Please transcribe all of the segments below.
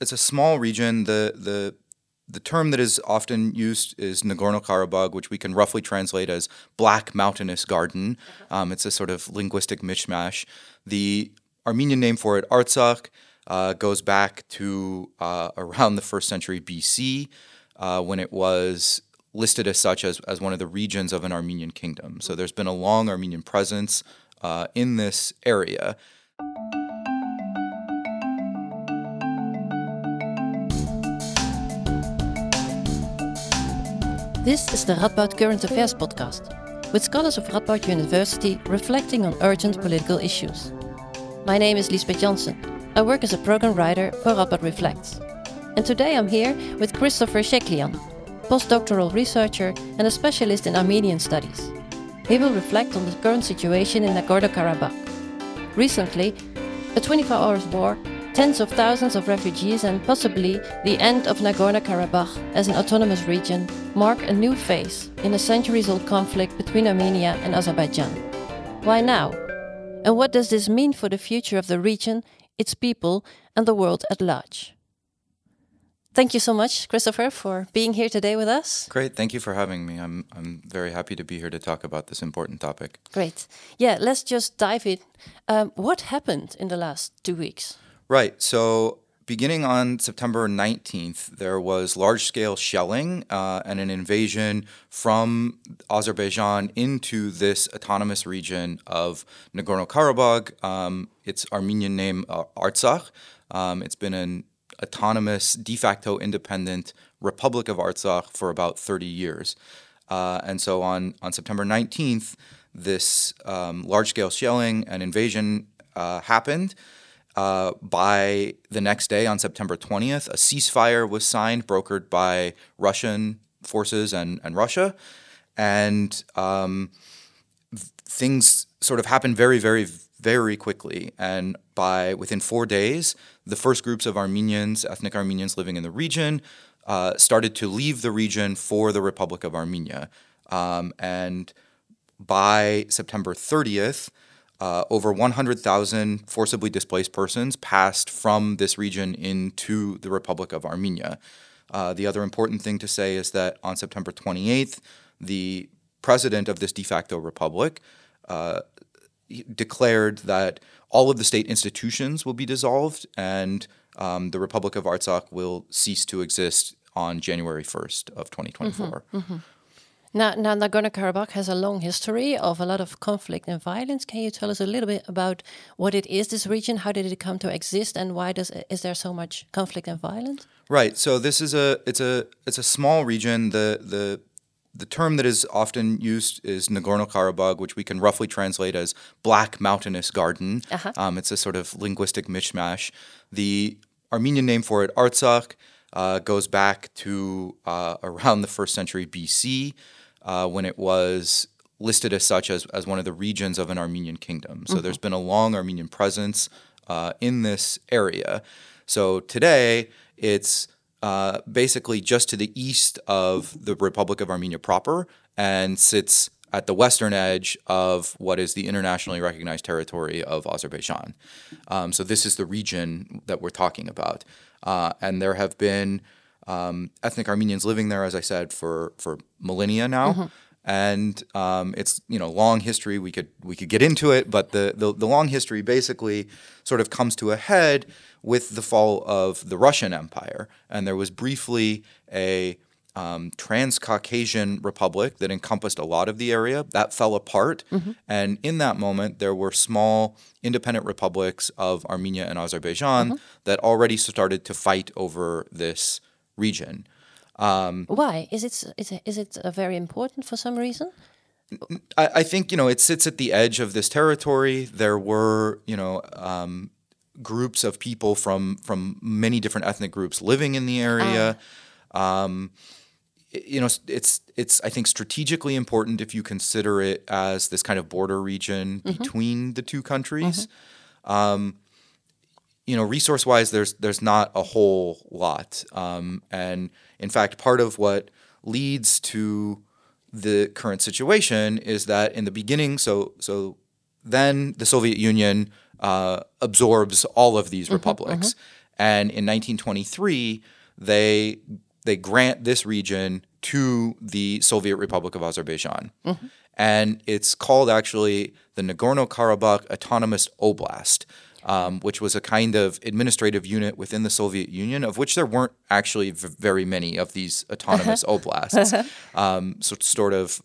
it's a small region. The the the term that is often used is Nagorno Karabakh, which we can roughly translate as Black Mountainous Garden. Um, it's a sort of linguistic mishmash. The Armenian name for it, Artsakh, uh, goes back to uh, around the first century BC uh, when it was listed as such as, as one of the regions of an Armenian kingdom. So there's been a long Armenian presence uh, in this area. This is the Radboud Current Affairs podcast, with scholars of Radboud University reflecting on urgent political issues. My name is Lisbeth Janssen. I work as a program writer for Radboud Reflects. And today I'm here with Christopher Sheklian, postdoctoral researcher and a specialist in Armenian studies. He will reflect on the current situation in Nagorno-Karabakh. Recently, a 24-hour war tens of thousands of refugees and possibly the end of Nagorno Karabakh as an autonomous region mark a new phase in a centuries old conflict between Armenia and Azerbaijan. Why now? And what does this mean for the future of the region, its people, and the world at large? Thank you so much, Christopher, for being here today with us. Great. Thank you for having me. I'm, I'm very happy to be here to talk about this important topic. Great. Yeah, let's just dive in. Um, what happened in the last two weeks? Right. So beginning on September 19th, there was large scale shelling uh, and an invasion from Azerbaijan into this autonomous region of Nagorno Karabakh. Um, its Armenian name, uh, Artsakh. Um, it's been an autonomous, de facto independent Republic of Artsakh for about 30 years. Uh, and so on, on September 19th, this um, large scale shelling and invasion uh, happened. Uh, by the next day, on September 20th, a ceasefire was signed, brokered by Russian forces and, and Russia. And um, things sort of happened very, very, very quickly. And by within four days, the first groups of Armenians, ethnic Armenians living in the region, uh, started to leave the region for the Republic of Armenia. Um, and by September 30th, uh, over 100,000 forcibly displaced persons passed from this region into the Republic of Armenia. Uh, the other important thing to say is that on September 28th, the president of this de facto republic uh, declared that all of the state institutions will be dissolved and um, the Republic of Artsakh will cease to exist on January 1st of 2024. Mm-hmm, mm-hmm. Now, now Nagorno-Karabakh has a long history of a lot of conflict and violence. Can you tell us a little bit about what it is, this region? How did it come to exist, and why does is there so much conflict and violence? Right. So this is a it's a it's a small region. The the the term that is often used is Nagorno-Karabakh, which we can roughly translate as Black Mountainous Garden. Uh-huh. Um, it's a sort of linguistic mishmash. The Armenian name for it, Artsakh, uh, goes back to uh, around the first century BC uh, when it was listed as such as, as one of the regions of an Armenian kingdom. So mm-hmm. there's been a long Armenian presence uh, in this area. So today it's uh, basically just to the east of the Republic of Armenia proper and sits at the western edge of what is the internationally recognized territory of Azerbaijan. Um, so this is the region that we're talking about. Uh, and there have been um, ethnic Armenians living there, as I said, for for millennia now. Mm-hmm. And um, it's you know long history. We could we could get into it, but the, the the long history basically sort of comes to a head with the fall of the Russian Empire, and there was briefly a um, Transcaucasian republic that encompassed a lot of the area. That fell apart. Mm-hmm. And in that moment, there were small independent republics of Armenia and Azerbaijan mm-hmm. that already started to fight over this region. Um, Why is it is it, is it uh, very important for some reason? I, I, think you know it sits at the edge of this territory. There were you know um, groups of people from from many different ethnic groups living in the area. Ah. Um, you know, it's it's I think strategically important if you consider it as this kind of border region mm-hmm. between the two countries. Mm-hmm. Um, you know, resource wise, there's there's not a whole lot, um, and in fact, part of what leads to the current situation is that in the beginning, so so then the Soviet Union uh, absorbs all of these mm-hmm, republics, mm-hmm. And in 1923, they they grant this region to the Soviet Republic of Azerbaijan. And it's called actually the Nagorno Karabakh Autonomous Oblast, um, which was a kind of administrative unit within the Soviet Union, of which there weren't actually v- very many of these autonomous oblasts. Um, so, sort of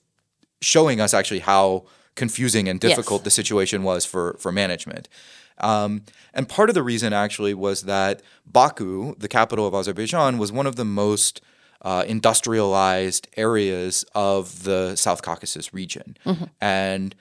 showing us actually how confusing and difficult Yes. the situation was for, for management. Um, and part of the reason actually was that Baku, the capital of Azerbaijan, was one of the most uh, industrialized areas of the South Caucasus region. And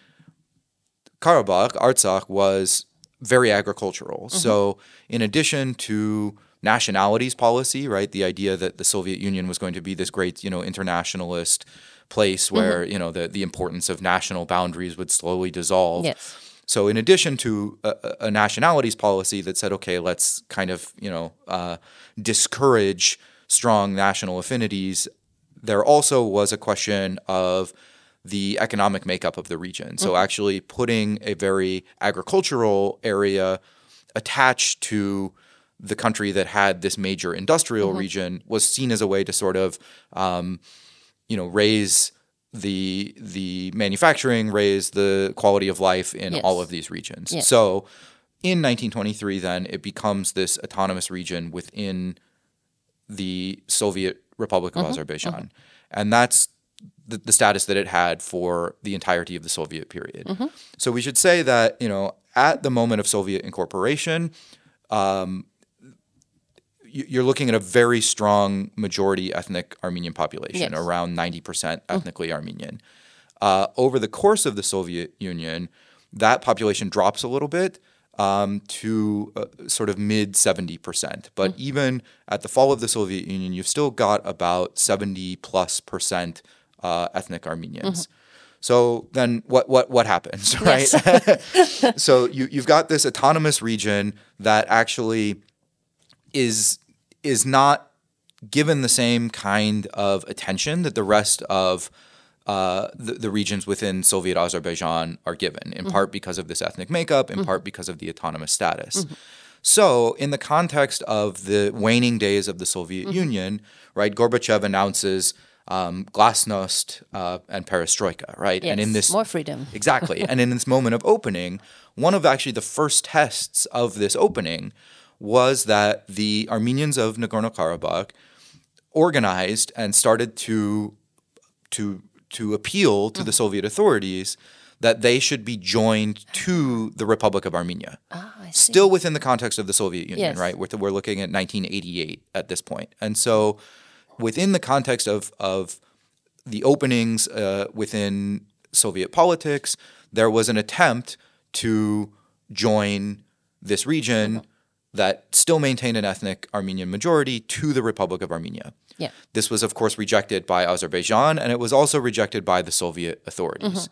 Karabakh, Artsakh, was very agricultural. So, in addition to nationalities policy, right, the idea that the Soviet Union was going to be this great, you know, internationalist place where you know the the importance of national boundaries would slowly dissolve. Yes. So, in addition to a, a a nationalities policy that said, okay, let's kind of you know uh, discourage strong national affinities, there also was a question of the economic makeup of the region. So, mm-hmm. actually putting a very agricultural area attached to the country that had this major industrial mm-hmm. region was seen as a way to sort of um, you know raise the the manufacturing raise the quality of life in Yes. all of these regions Yes. so in 1923 then it becomes this autonomous region within the soviet republic of mm-hmm. azerbaijan and that's the, the status that it had for the entirety of the soviet period so we should say that you know at the moment of soviet incorporation you- you're looking at a very strong majority ethnic Armenian population, Yes. around 90% ethnically Armenian. Uh, over the course of the Soviet Union, that population drops a little bit um, to uh, sort of mid 70%. But even at the fall of the Soviet Union, you've still got about 70 plus percent uh, ethnic Armenians. Mm-hmm. So then what what what happens, right? so you you've got this autonomous region that actually is is not given the same kind of attention that the rest of uh, the, the regions within Soviet Azerbaijan are given, in mm-hmm. part because of this ethnic makeup, in mm-hmm. part because of the autonomous status. So, in the context of the waning days of the Soviet Union, right, Gorbachev announces um, glasnost uh, and perestroika, right? Yes. And in this more freedom. Exactly. and in this moment of opening, one of actually the first tests of this opening was that the Armenians of Nagorno Karabakh organized and started to to to appeal to the Soviet authorities that they should be joined to the Republic of Armenia. See. Still within the context of the Soviet Union, Yes. right? We're, we're looking at 1988 at this point. And so within the context of of the openings uh, within Soviet politics, there was an attempt to join this region that still maintained an ethnic Armenian majority to the Republic of Armenia. Yeah. This was, of course, rejected by Azerbaijan, and it was also rejected by the Soviet authorities.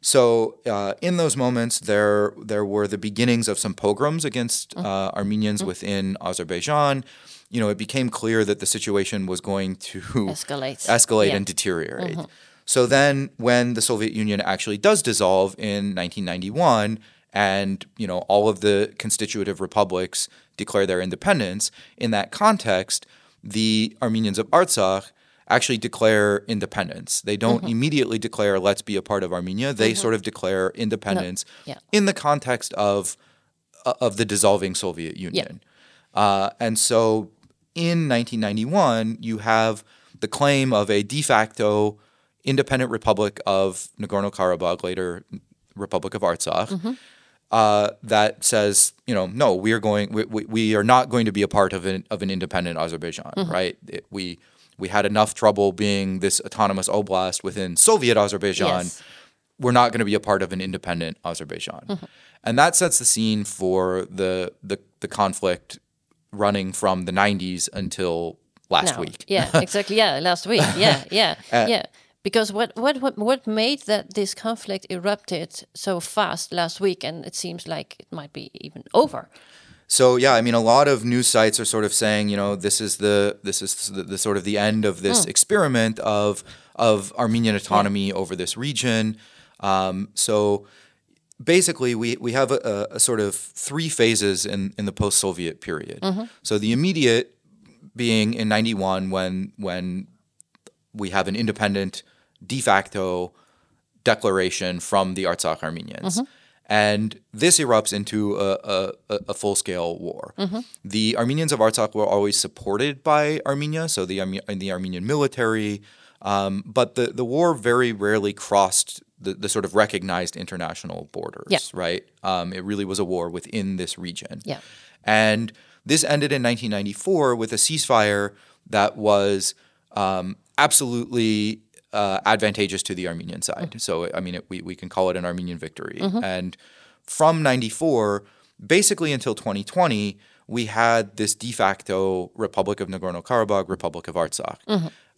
So, uh, in those moments, there there were the beginnings of some pogroms against uh, Armenians within Azerbaijan. You know, it became clear that the situation was going to Escalate. escalate Yeah. and deteriorate. So then, when the Soviet Union actually does dissolve in 1991, and you know all of the constitutive republics declare their independence, in that context, the Armenians of Artsakh actually declare independence. They don't immediately declare "Let's be a part of Armenia." They sort of declare independence Yeah. in the context of uh, of the dissolving Soviet Union. Uh, and so in 1991, you have the claim of a de facto independent republic of Nagorno Karabakh, later Republic of Artsakh, uh, that says, you know, no, we are going, we, we, we are not going to be a part of an of an independent Azerbaijan, right? It- we we had enough trouble being this autonomous oblast within Soviet Azerbaijan Yes. we're not going to be a part of an independent Azerbaijan. Mm-hmm. And that sets the scene for the, the the conflict running from the 90s until last now. week. Yeah, exactly. Yeah, last week. Yeah, yeah, yeah. Because what, what what what made that this conflict erupted so fast last week, and it seems like it might be even over. So yeah, I mean, a lot of news sites are sort of saying, you know, this is the this is the, the sort of the end of this experiment of of Armenian autonomy over this region. Um, so basically we, we have a, a sort of three phases in, in the post-Soviet period. Mm-hmm. So the immediate being in 91 when when we have an independent de facto declaration from the Artsakh Armenians. Mm-hmm. And this erupts into a, a, a- a full scale war. Mm-hmm. The Armenians of Artsakh were always supported by Armenia, so the, the Armenian military, um, but the, the war very rarely crossed the, the sort of recognized international borders, Yeah. right? Um, it really was a war within this region. Yeah. And this ended in 1994 with a ceasefire that was um, absolutely uh, advantageous to the Armenian side. So, I mean, it, we, we can call it an Armenian victory. And from 94, basically until 2020, we had this de facto Republic of Nagorno Karabakh, Republic of Artsakh.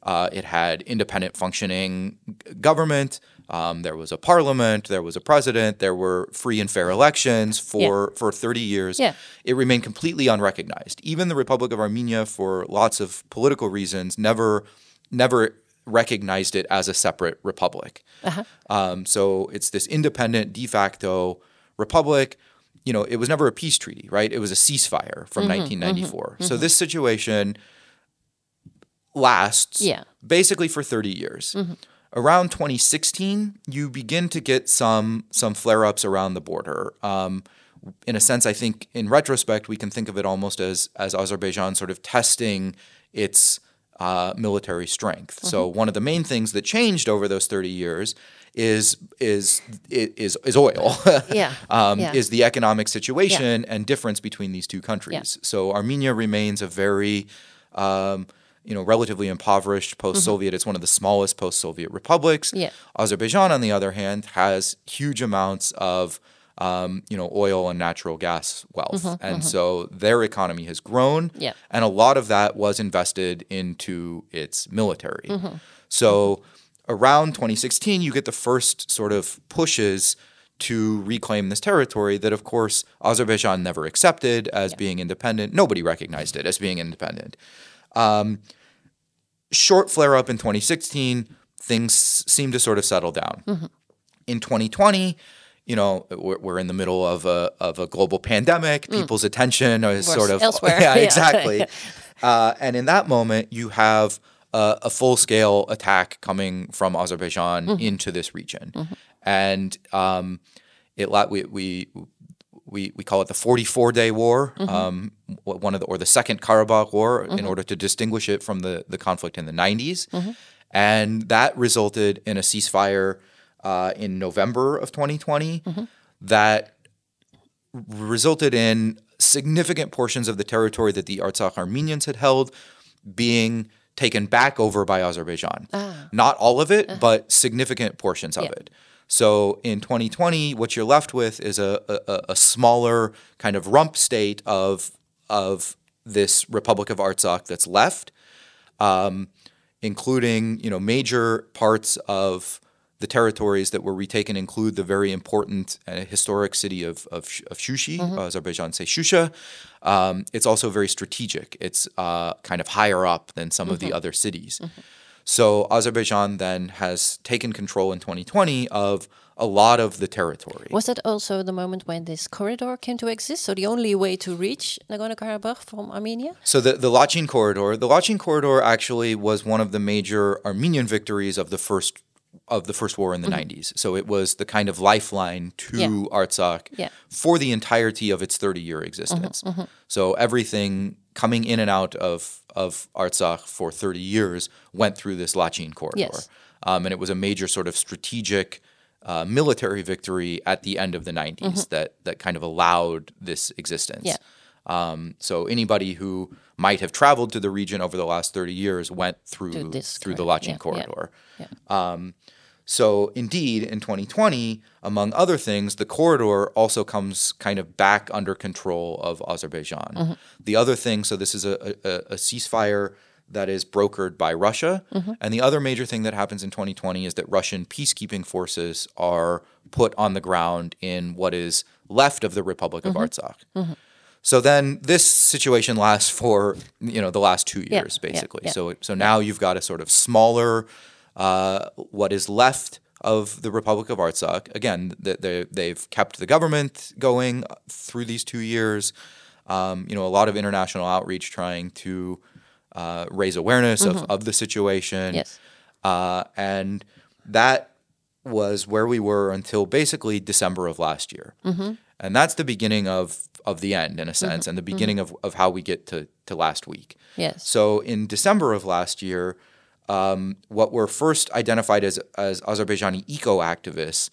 Uh, it had independent functioning government. Um, there was a parliament. There was a president. There were free and fair elections for, for 30 years. Yeah. It remained completely unrecognized. Even the Republic of Armenia, for lots of political reasons, never never recognized it as a separate republic. Uh-huh. Um, so it's this independent de facto republic. You know, it was never a peace treaty, right? It was a ceasefire from mm-hmm, 1994. Mm-hmm, so mm-hmm. this situation lasts Yeah. basically for 30 years. Around 2016, you begin to get some some flare ups around the border. Um, in a sense, I think in retrospect, we can think of it almost as as Azerbaijan sort of testing its uh, military strength. So one of the main things that changed over those 30 years is is is is oil. Yeah. um, Yeah. Is the economic situation and difference between these two countries. So Armenia remains a very um, you know, relatively impoverished mm-hmm. post-Soviet. It's one of the smallest post-Soviet republics. Yeah. Azerbaijan, on the other hand, has huge amounts of um, you know oil and natural gas wealth, mm-hmm, and mm-hmm. so their economy has grown. Yeah. and a lot of that was invested into its military. So around 2016, you get the first sort of pushes to reclaim this territory that, of course, Azerbaijan never accepted as being independent. Nobody recognized it as being independent Um, short flare up in 2016, things seem to sort of settle down. Mm-hmm. In 2020, you know, we're, we're in the middle of a of a global pandemic. Mm. People's attention is sort of elsewhere. Yeah, Yeah. exactly. uh, and in that moment, you have a, a full scale attack coming from Azerbaijan mm-hmm. into this region, mm-hmm. and um, it we we we, we call it the 44 day war, mm-hmm. um, one of the, or the second Karabakh war, in mm-hmm. order to distinguish it from the, the conflict in the 90s. Mm-hmm. And that resulted in a ceasefire uh, in November of 2020 that resulted in significant portions of the territory that the Artsakh Armenians had held being taken back over by Azerbaijan. Ah. Not all of it, uh-huh. but significant portions of Yeah. it. So in 2020, what you're left with is a, a, a smaller kind of rump state of of this Republic of Artsakh that's left, um, including you know major parts of the territories that were retaken include the very important uh, historic city of of, of Shushi, Azerbaijan say Shusha. Um, it's also very strategic. It's uh, kind of higher up than some of the other cities. So Azerbaijan then has taken control in 2020 of a lot of the territory. Was that also the moment when this corridor came to exist? So the only way to reach Nagorno-Karabakh from Armenia? So the, the Lachin corridor, the Lachin corridor actually was one of the major Armenian victories of the first of the first war in the 90s. So it was the kind of lifeline to Mm-hmm. Yeah. Artsakh Yeah. for the entirety of its 30-year existence. Mm-hmm, So everything coming in and out of of Artsakh for 30 years went through this Lachin corridor. Yes. Um, and it was a major sort of strategic uh, military victory at the end of the 90s that that kind of allowed this existence. Mm-hmm. Yeah. Um, so anybody who might have traveled to the region over the last 30 years went through through the. Lachin Yeah, yeah, corridor. yeah. Um, so indeed, in 2020, among other things, the corridor also comes kind of back under control of Azerbaijan. Mm-hmm. The other thing, so this is a, a, a ceasefire that is brokered by Russia. Mm-hmm. And the other major thing that happens in 2020 is that Russian peacekeeping forces are put on the ground in what is left of the Republic of Mm-hmm. So then this situation lasts for you know the last two years yeah, basically. yeah. So so now you've got a sort of smaller, uh, what is left of the Republic of Artsakh. Again, th- they, they've kept the government going through these two years. Um, you know, a lot of international outreach trying to uh, raise awareness of, of the situation. Yes. Uh, and that was where we were until basically December of last year. And that's the beginning of, of the end, in a sense, and the beginning of, of how we get to, to last week. Yes. So in December of last year, um, what were first identified as, as Azerbaijani eco activists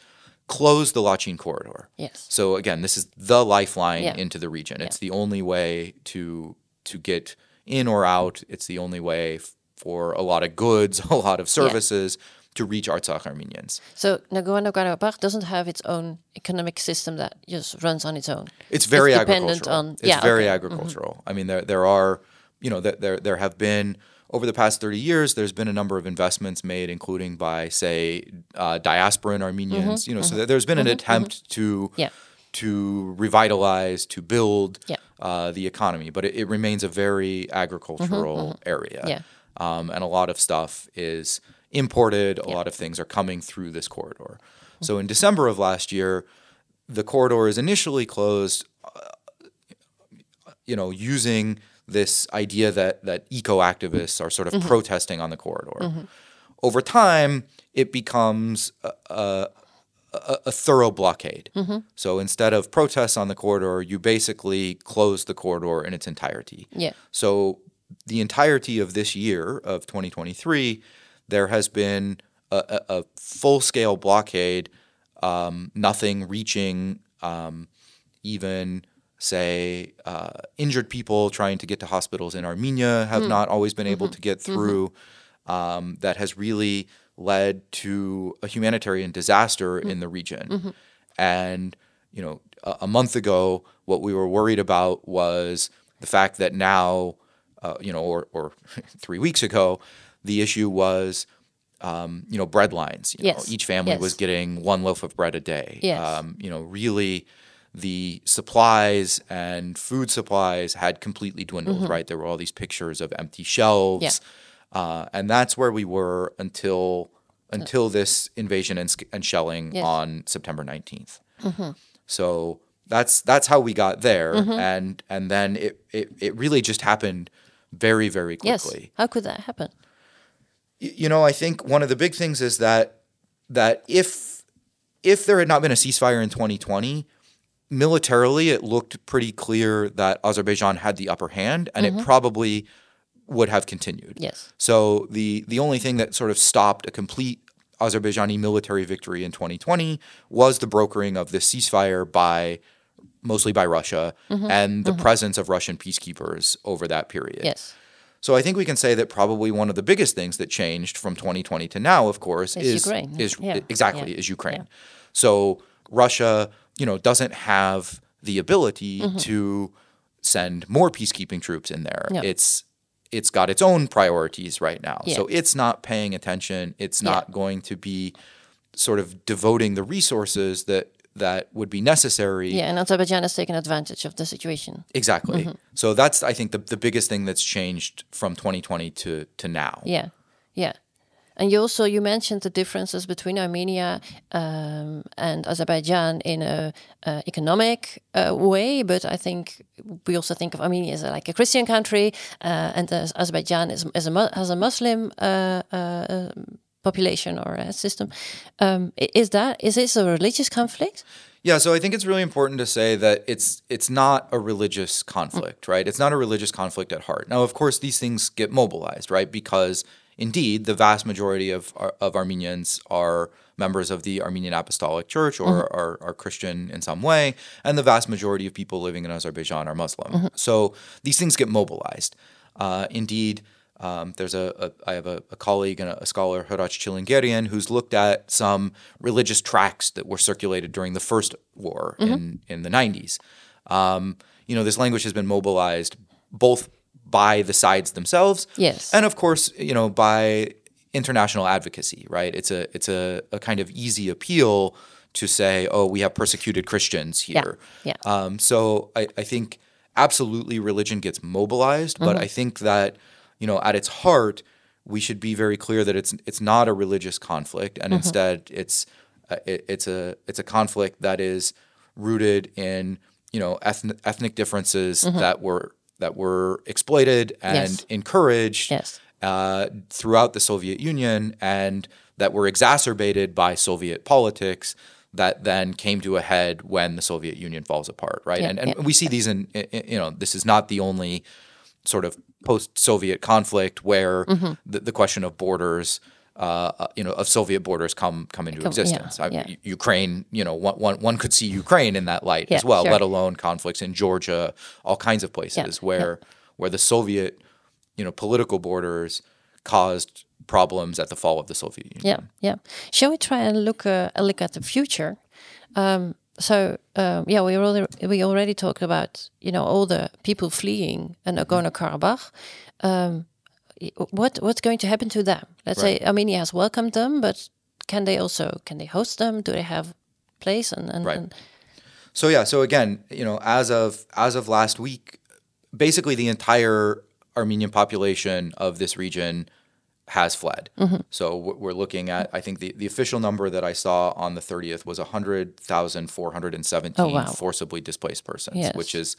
closed the Lachin corridor. Yes. So again, this is the lifeline Yeah. into the region. It's the only way to to get in or out. It's the only way f- for a lot of goods, a lot of services to reach Artsakh Armenians. So Nagorno-Karabakh doesn't have its own economic system that just runs on its own. It's very It's dependent agricultural. on- it's yeah, very okay. agricultural. I mean, there there are, you know, there there there have been over the past thirty years. There's been a number of investments made, including by say uh, diasporan Armenians. You know, so there- there's been an attempt to Mm-hmm. Yeah. to revitalize, to build Yeah. uh, the economy, but it, it remains a very agricultural area. Mm-hmm, Yeah. Um, and a lot of stuff is imported. A lot of things are coming through this corridor. So in December of last year, the corridor is initially closed uh, you know, using this idea that that eco activists are sort of mm-hmm. protesting on the corridor. Mm-hmm. Over time, it becomes a, a, a, thorough blockade. Mm-hmm. So instead of protests on the corridor, you basically close the corridor in its entirety. Yeah. So the entirety of this year of 2023, there has been a, a, a full scale blockade. Um, nothing reaching um, even say uh, injured people trying to get to hospitals in Armenia have not always been able to get through. Um, that has really led to a humanitarian disaster in the region. And you know, a, a month ago, what we were worried about was the fact that now, uh, you know, or, or three weeks ago, the issue was. Um, you know, bread lines. You Yes. know, each family Yes. was getting one loaf of bread a day. Yes. Um, you know, really, the supplies and food supplies had completely dwindled. Right, there were all these pictures of empty shelves, Mm-hmm. Yeah. uh, and that's where we were until until this invasion and, and shelling Yes. Mm-hmm. on September 19th. So that's that's how we got there, and and then it, it it really just happened very very quickly. Yes. quickly. How could that happen? You know, I think one of the big things is that that if if there had not been a ceasefire in 2020, militarily it looked pretty clear that Azerbaijan had the upper hand, and it mm-hmm. probably would have continued. Yes. So the the only thing that sort of stopped a complete Azerbaijani military victory in 2020 was the brokering of this ceasefire by mostly by Russia mm-hmm. and the mm-hmm. presence of Russian peacekeepers over that period. Yes. So I think we can say that probably one of the biggest things that changed from 2020 to now, of course, Is is Ukraine. is Yeah. exactly Yeah. is Ukraine. So Russia, you know, doesn't have the ability to send more peacekeeping troops in there. Mm-hmm. Yeah. It's it's got its own priorities right now. Yeah. So it's not paying attention. It's Yeah. not going to be sort of devoting the resources that that would be necessary Yeah, and Azerbaijan has taken advantage of the situation. Exactly. Mm-hmm. So that's I think the, the biggest thing that's changed from 2020 to to now. Yeah, yeah. And you also you mentioned the differences between Armenia um, and Azerbaijan in a uh, economic uh, way, but I think we also think of Armenia as a, like a Christian country, uh, and as Azerbaijan is, as a has a Muslim uh, uh, population or a system. Um, is that is this a religious conflict? Yeah, so I think it's really important to say that it's it's not a religious conflict, right? It's not a religious conflict at heart. Now, of course, these things get mobilized, right? Because indeed, the vast majority of of Armenians are members of the Armenian Apostolic Church or are, are Christian in some way, and the vast majority of people living in Azerbaijan are Muslim. So these things get mobilized. Uh, indeed, um, there's a, a I have a, a colleague and a, a scholar, Hratch Tchilingirian, who's looked at some religious tracts that were circulated during the first war in in the 90s. Um, you know, this language has been mobilized both by the sides themselves, Yes. and of course, you know, by international advocacy. Right? It's a it's a, a kind of easy appeal to say, oh, we have persecuted Christians here. yeah. Um, so I, I think absolutely religion gets mobilized, but I think that you know at its heart, we should be very clear that it's it's not a religious conflict, and instead it's uh, it, it's a it's a conflict that is rooted in you know ethnic, ethnic differences that were that were exploited and Yes. encouraged Yes. uh, throughout the Soviet Union and that were exacerbated by Soviet politics that then came to a head when the Soviet Union falls apart, right? Yeah, and and yeah. we see these in, in you know this is not the only sort of post-Soviet conflict where Mm-hmm. the, the question of borders. Uh, uh, you know, of Soviet borders come come into Come- yeah, existence. I- yeah. Ukraine, you know, one, one, one could see Ukraine in that light Yeah, as well. sure. Let alone conflicts in Georgia, all kinds of places where where the Soviet, you know, political borders caused problems at the fall of the Soviet Union. Yeah, yeah. Shall we try and look uh, a look at the future? Um, so um, yeah, we already we already talked about you know all the people fleeing and Nagorno Karabakh. Um, what what's going to happen to them? Let's say Armenia has welcomed them, but can they also can they host them? Do they have place and, and, Right. and So yeah, so again, you know, as of as of last week, basically the entire Armenian population of this region has fled. Mm-hmm. So we're looking at, I think the, the official number that I saw on the 30th was 100,417 Oh, wow. forcibly displaced persons, Yes. which is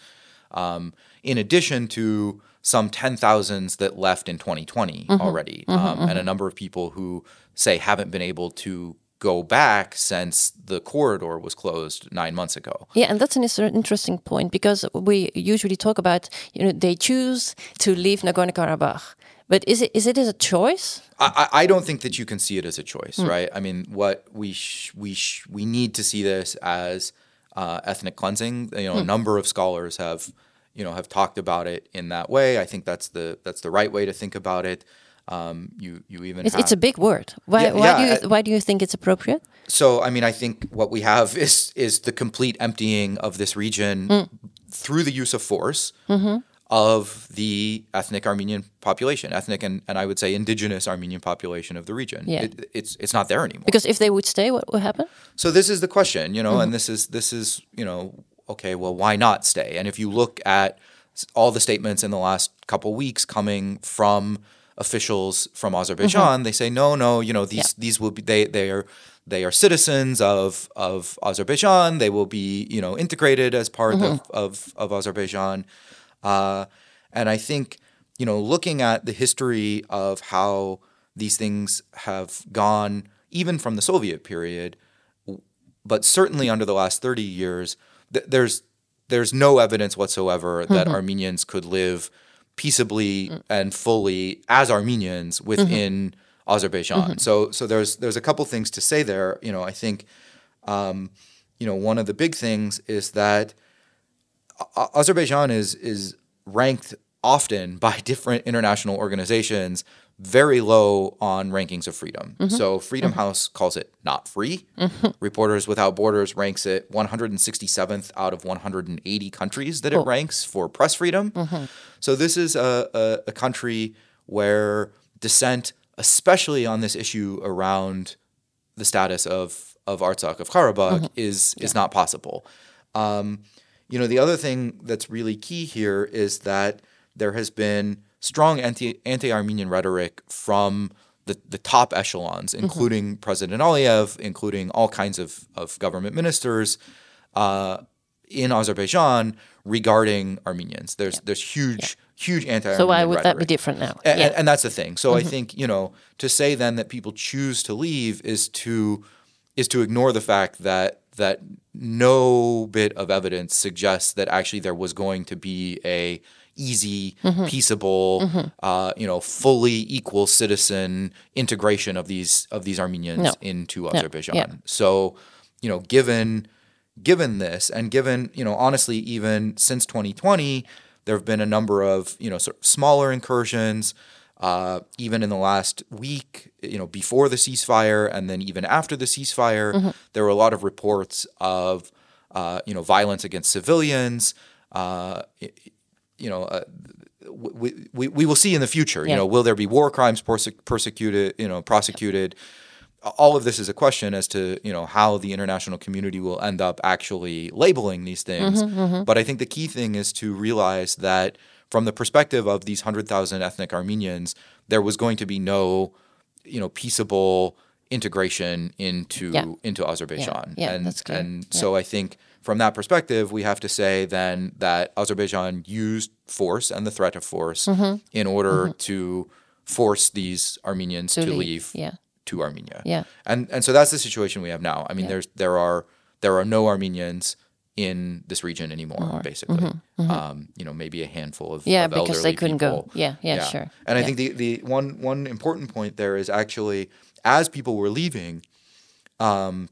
um, in addition to some 10,000s that left in 2020 Mm-hmm. already, um, and a number of people who say haven't been able to go back since the corridor was closed nine months ago. Yeah, and that's an interesting point because we usually talk about you know they choose to leave Nagorno Karabakh, but is it is it as a choice? I, I I don't think that you can see it as a choice, right? I mean, what we sh- we sh- we need to see this as uh, ethnic cleansing. You know, a number of scholars have you know have talked about it in that way. I think that's the that's the right way to think about it. Um, you you even It's, have, it's a big word. Why Yeah, why yeah, do you I- why do you think it's appropriate? So, I mean, I think what we have is is the complete emptying of this region through the use of force of the ethnic Armenian population, ethnic and, and I would say indigenous Armenian population of the region. Yeah. It, it's it's not there anymore. Because if they would stay, what would happen? So this is the question, you know, mm-hmm. and this is this is you know, okay, well, why not stay? And if you look at all the statements in the last couple weeks coming from officials from Azerbaijan, mm-hmm. they say no, no, you know, these these will be they they are they are citizens of of Azerbaijan. They will be you know integrated as part mm-hmm. of, of of Azerbaijan. Uh, and I think, you know, looking at the history of how these things have gone, even from the Soviet period, but certainly under the last 30 years, th- there's there's no evidence whatsoever that Armenians could live peaceably and fully as Armenians within Azerbaijan. So so there's there's a couple things to say there. You know, I think um, you know one of the big things is that Azerbaijan is is ranked often by different international organizations very low on rankings of freedom. Mm-hmm. So Freedom mm-hmm. House calls it not free. Mm-hmm. Reporters Without Borders ranks it 167th out of 180 countries that it ranks for press freedom. So this is a, a, a country where dissent, especially on this issue around the status of of Artsakh of Karabakh is is not possible. Um, you know, the other thing that's really key here is that there has been strong anti anti Armenian rhetoric from the, the top echelons, including President Aliyev, including all kinds of, of government ministers uh, in Azerbaijan regarding Armenians. There's there's huge huge anti Armenian So why would that be different now? A- And, yeah. and that's the thing. So I think you know to say then that people choose to leave is to is to ignore the fact that that no bit of evidence suggests that actually there was going to be a easy, peaceable, uh, you know, fully equal citizen integration of these of these Armenians No. into Yeah. Azerbaijan. Yeah. So, you know, given given this and given, you know, honestly, even since 2020, there have been a number of, you know, sort of smaller incursions. Uh, even in the last week, you know, before the ceasefire and then even after the ceasefire, there were a lot of reports of, uh, you know, violence against civilians. Uh, you know, uh, we, we, we will see in the future. You know, will there be war crimes perse- persecuted? You know, prosecuted? All of this is a question as to you know how the international community will end up actually labeling these things. But I think the key thing is to realize that from the perspective of these 100,000 ethnic Armenians, there was going to be no, you know, peaceable integration into Yeah. into Azerbaijan. Yeah, and that's clear. and so I think from that perspective, we have to say then that Azerbaijan used force and the threat of force Mm-hmm. in order to force these Armenians to, To leave, leave, yeah. to Armenia. Yeah. And and so that's the situation we have now. I mean, Yeah. there's there are there are no Armenians in this region anymore, basically. Um, you know, maybe a handful of Mm-hmm. Yeah, of because they couldn't people. go. Yeah, yeah, sure. And I think the the one one important point there is actually as people were leaving, um,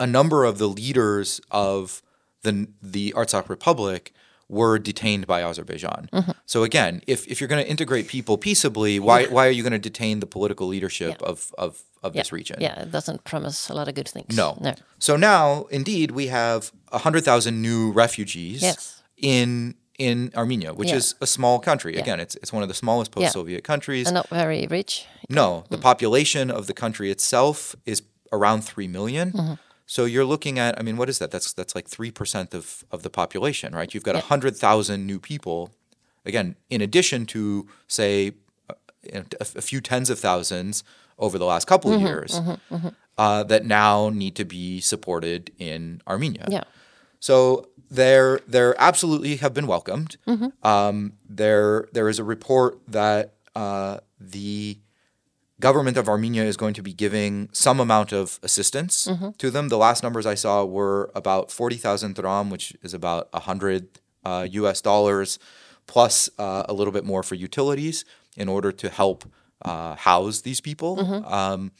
a number of the leaders of the the Artsakh Republic were detained by Azerbaijan. Mm-hmm. So again, if, if you're going to integrate people peaceably, why why are you going to detain the political leadership Yeah. of, of, of yeah. this region? Yeah, it doesn't promise a lot of good things. No. No. So now, indeed, we have 100,000 new refugees Yes. in in Armenia, which Yeah. is a small country. Again, it's it's one of the smallest post-Soviet countries. And not very rich. No, the population of the country itself is around 3 million. Mm-hmm. So you're looking at I mean what is that? That's that's like 3% of of the population, right? You've got Yeah. 100,000 new people. Again, in addition to say uh, a, a few tens of thousands over the last couple Mm-hmm, of years Uh, that now need to be supported in Armenia. Yeah. So they're they're absolutely have been welcomed. Mm-hmm. Um, there there is a report that uh, the government of Armenia is going to be giving some amount of assistance Mm-hmm. to them. The last numbers I saw were about forty thousand dram, which is about hundred uh, U.S. dollars, plus uh, a little bit more for utilities in order to help uh, house these people. Um,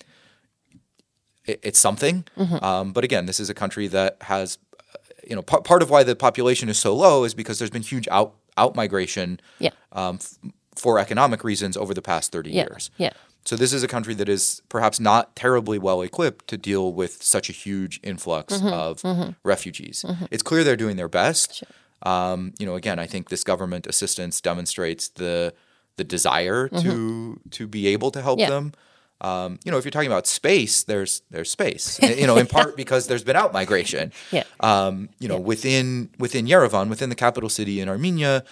it, it's something. Um, but again, this is a country that has, uh, you know, p- part of why the population is so low is because there's been huge out out migration Yeah. um, f- for economic reasons over the past 30 Yeah. years. Yeah. So this is a country that is perhaps not terribly well equipped to deal with such a huge influx Mm-hmm. of refugees. It's clear they're doing their best. Um, you know, again, I think this government assistance demonstrates the the desire to to be able to help Mm-hmm. Yeah. them. Um, you know, if you're talking about space, there's there's space. you know, in part because there's been out migration. Yeah. Um, you know, within within Yerevan, within the capital city in Armenia,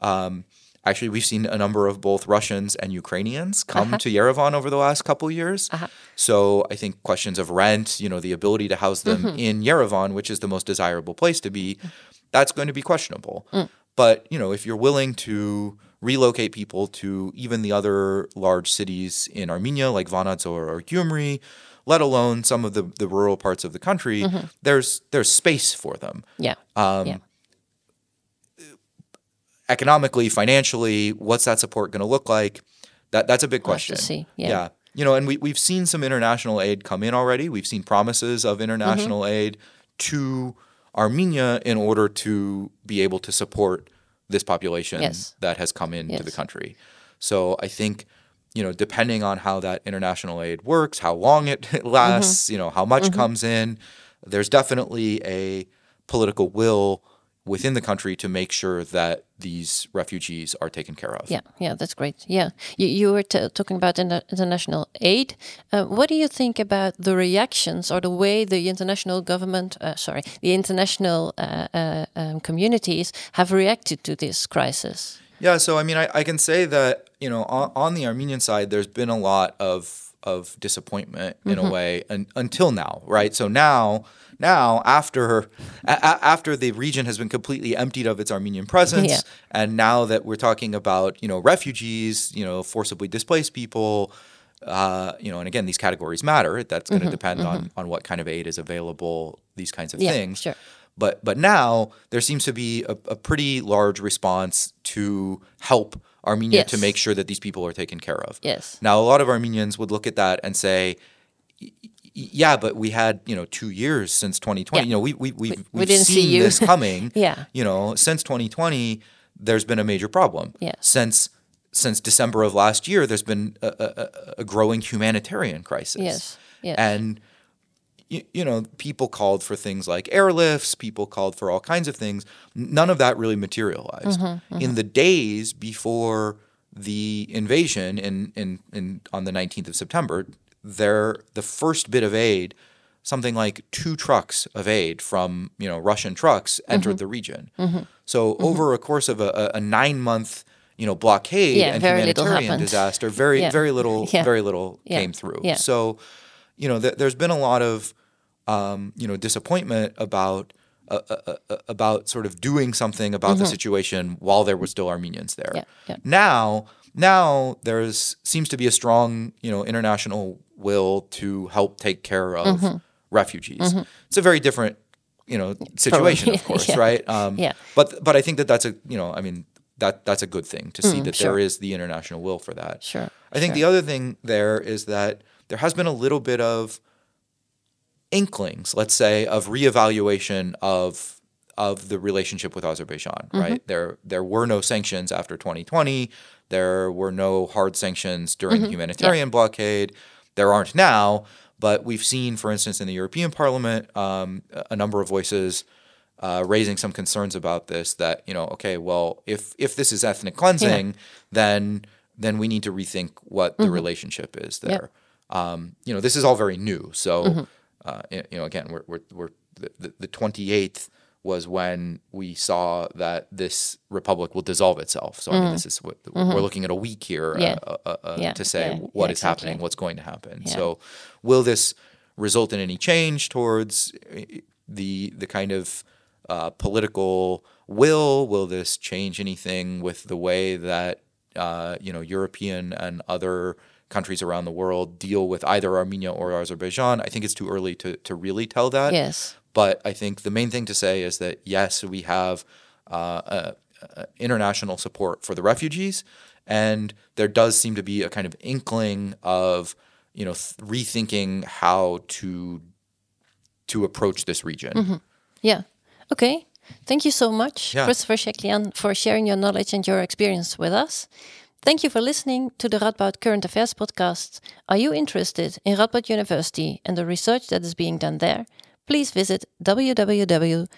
um, actually we've seen a number of both Russians and Ukrainians come Uh-huh. to Yerevan over the last couple years. So I think questions of rent, you know, the ability to house them Mm-hmm. in Yerevan, which is the most desirable place to be, that's going to be questionable. Mm. But you know, if you're willing to relocate people to even the other large cities in Armenia, like Vanadzor or Gyumri, let alone some of the, the rural parts of the country, Mm-hmm. there's there's space for them Yeah. Um, yeah. Economically, financially. What's that support going to look like? That that's a big We'll question. see, yeah. you know, and we we've seen some international aid come in already. We've seen promises of international Mm-hmm. aid to Armenia in order to be able to support this population Yes. that has come into the country. So I think, you know, depending on how that international aid works, how long it Mm-hmm. lasts, you know, how much comes in, there's definitely a political will within the country to make sure that these refugees are taken care of. Yeah, yeah, that's great. Yeah, you, you were t- talking about inter- international aid. Uh, what do you think about the reactions or the way the international government, uh, sorry, the international uh, uh, um, communities have reacted to this crisis? Yeah, so I mean, I, I can say that you know on, on the Armenian side, there's been a lot of of disappointment in Mm-hmm. a way un, until now, right? So now, now after a, after the region has been completely emptied of its Armenian presence, Yeah. and now that we're talking about you know refugees, you know forcibly displaced people, uh, you know, and again these categories matter. That's going to depend on on what kind of aid is available. These kinds of Mm-hmm. Yeah, things. sure. But but now there seems to be a, a pretty large response to help Armenia to make sure that these people are taken care of. Yes. Now a lot of Armenians would look at that and say, "Y- y- yeah, but we had you know two years since 2020. Yeah. You know we we we've, we see seen you." this coming. Yeah. You know since 2020, there's been a major problem. Yeah. Since since December of last year, there's been a, a, a- growing humanitarian crisis. Yes, yes. And you, you know, people called for things like airlifts, people called for all kinds of things. None of that really materialized. Mm-hmm, mm-hmm. In the days before the invasion in, in, in on the 19th of September, there the first bit of aid, something like two trucks of aid from, you know, Russian trucks entered the region. So over a course of a, a, a nine month you know blockade Yeah, and humanitarian disaster, very Yeah. very little Yeah. very little came through. So, you know, th- there's been a lot of um, you know disappointment about. Uh, uh, uh, uh, about sort of doing something about the situation while there were still Armenians there. Mm-hmm. Yeah, yeah. Now, now there's seems to be a strong, you know, international will to help take care of Mm-hmm. refugees. It's a very different, you know, situation, of course, Yeah. right? Um, Yeah. But but I think that that's a you know, I mean that that's a good thing to see that there Mm, sure. is the international will for that. Sure. I think the other thing there is that there has been a little bit of inklings, let's say, of reevaluation of of the relationship with Azerbaijan. Right there, there were no sanctions after 2020. There were no hard sanctions during the humanitarian blockade. There aren't now, but we've seen, for instance, in the European Parliament, um, a number of voices. Uh, raising some concerns about this that you know okay well if if this is ethnic cleansing then then we need to rethink what the relationship is there. Um, you know this is all very new. So uh, you know again we're, we're, we're the, the, the 28th was when we saw that this republic will dissolve itself so i mean this is what we're looking at a week here uh, Yeah. uh, uh, uh, Yeah, to say yeah, what is happening what's going to happen so will this result in any change towards uh, the the kind of uh, political will? Will this change anything with the way that uh, you know European and other countries around the world deal with either Armenia or Azerbaijan? I think it's too early to to really tell that. Yes. But I think the main thing to say is that yes, we have uh, uh, uh, international support for the refugees, and there does seem to be a kind of inkling of you know th- rethinking how to to approach this region. Yeah. Okay. Thank you so much, Yeah. Christopher Sheklian, for sharing your knowledge and your experience with us. Thank you for listening to the Radboud Current Affairs podcast. Are you interested in Radboud University and the research that is being done there? Please visit www.ru.nl.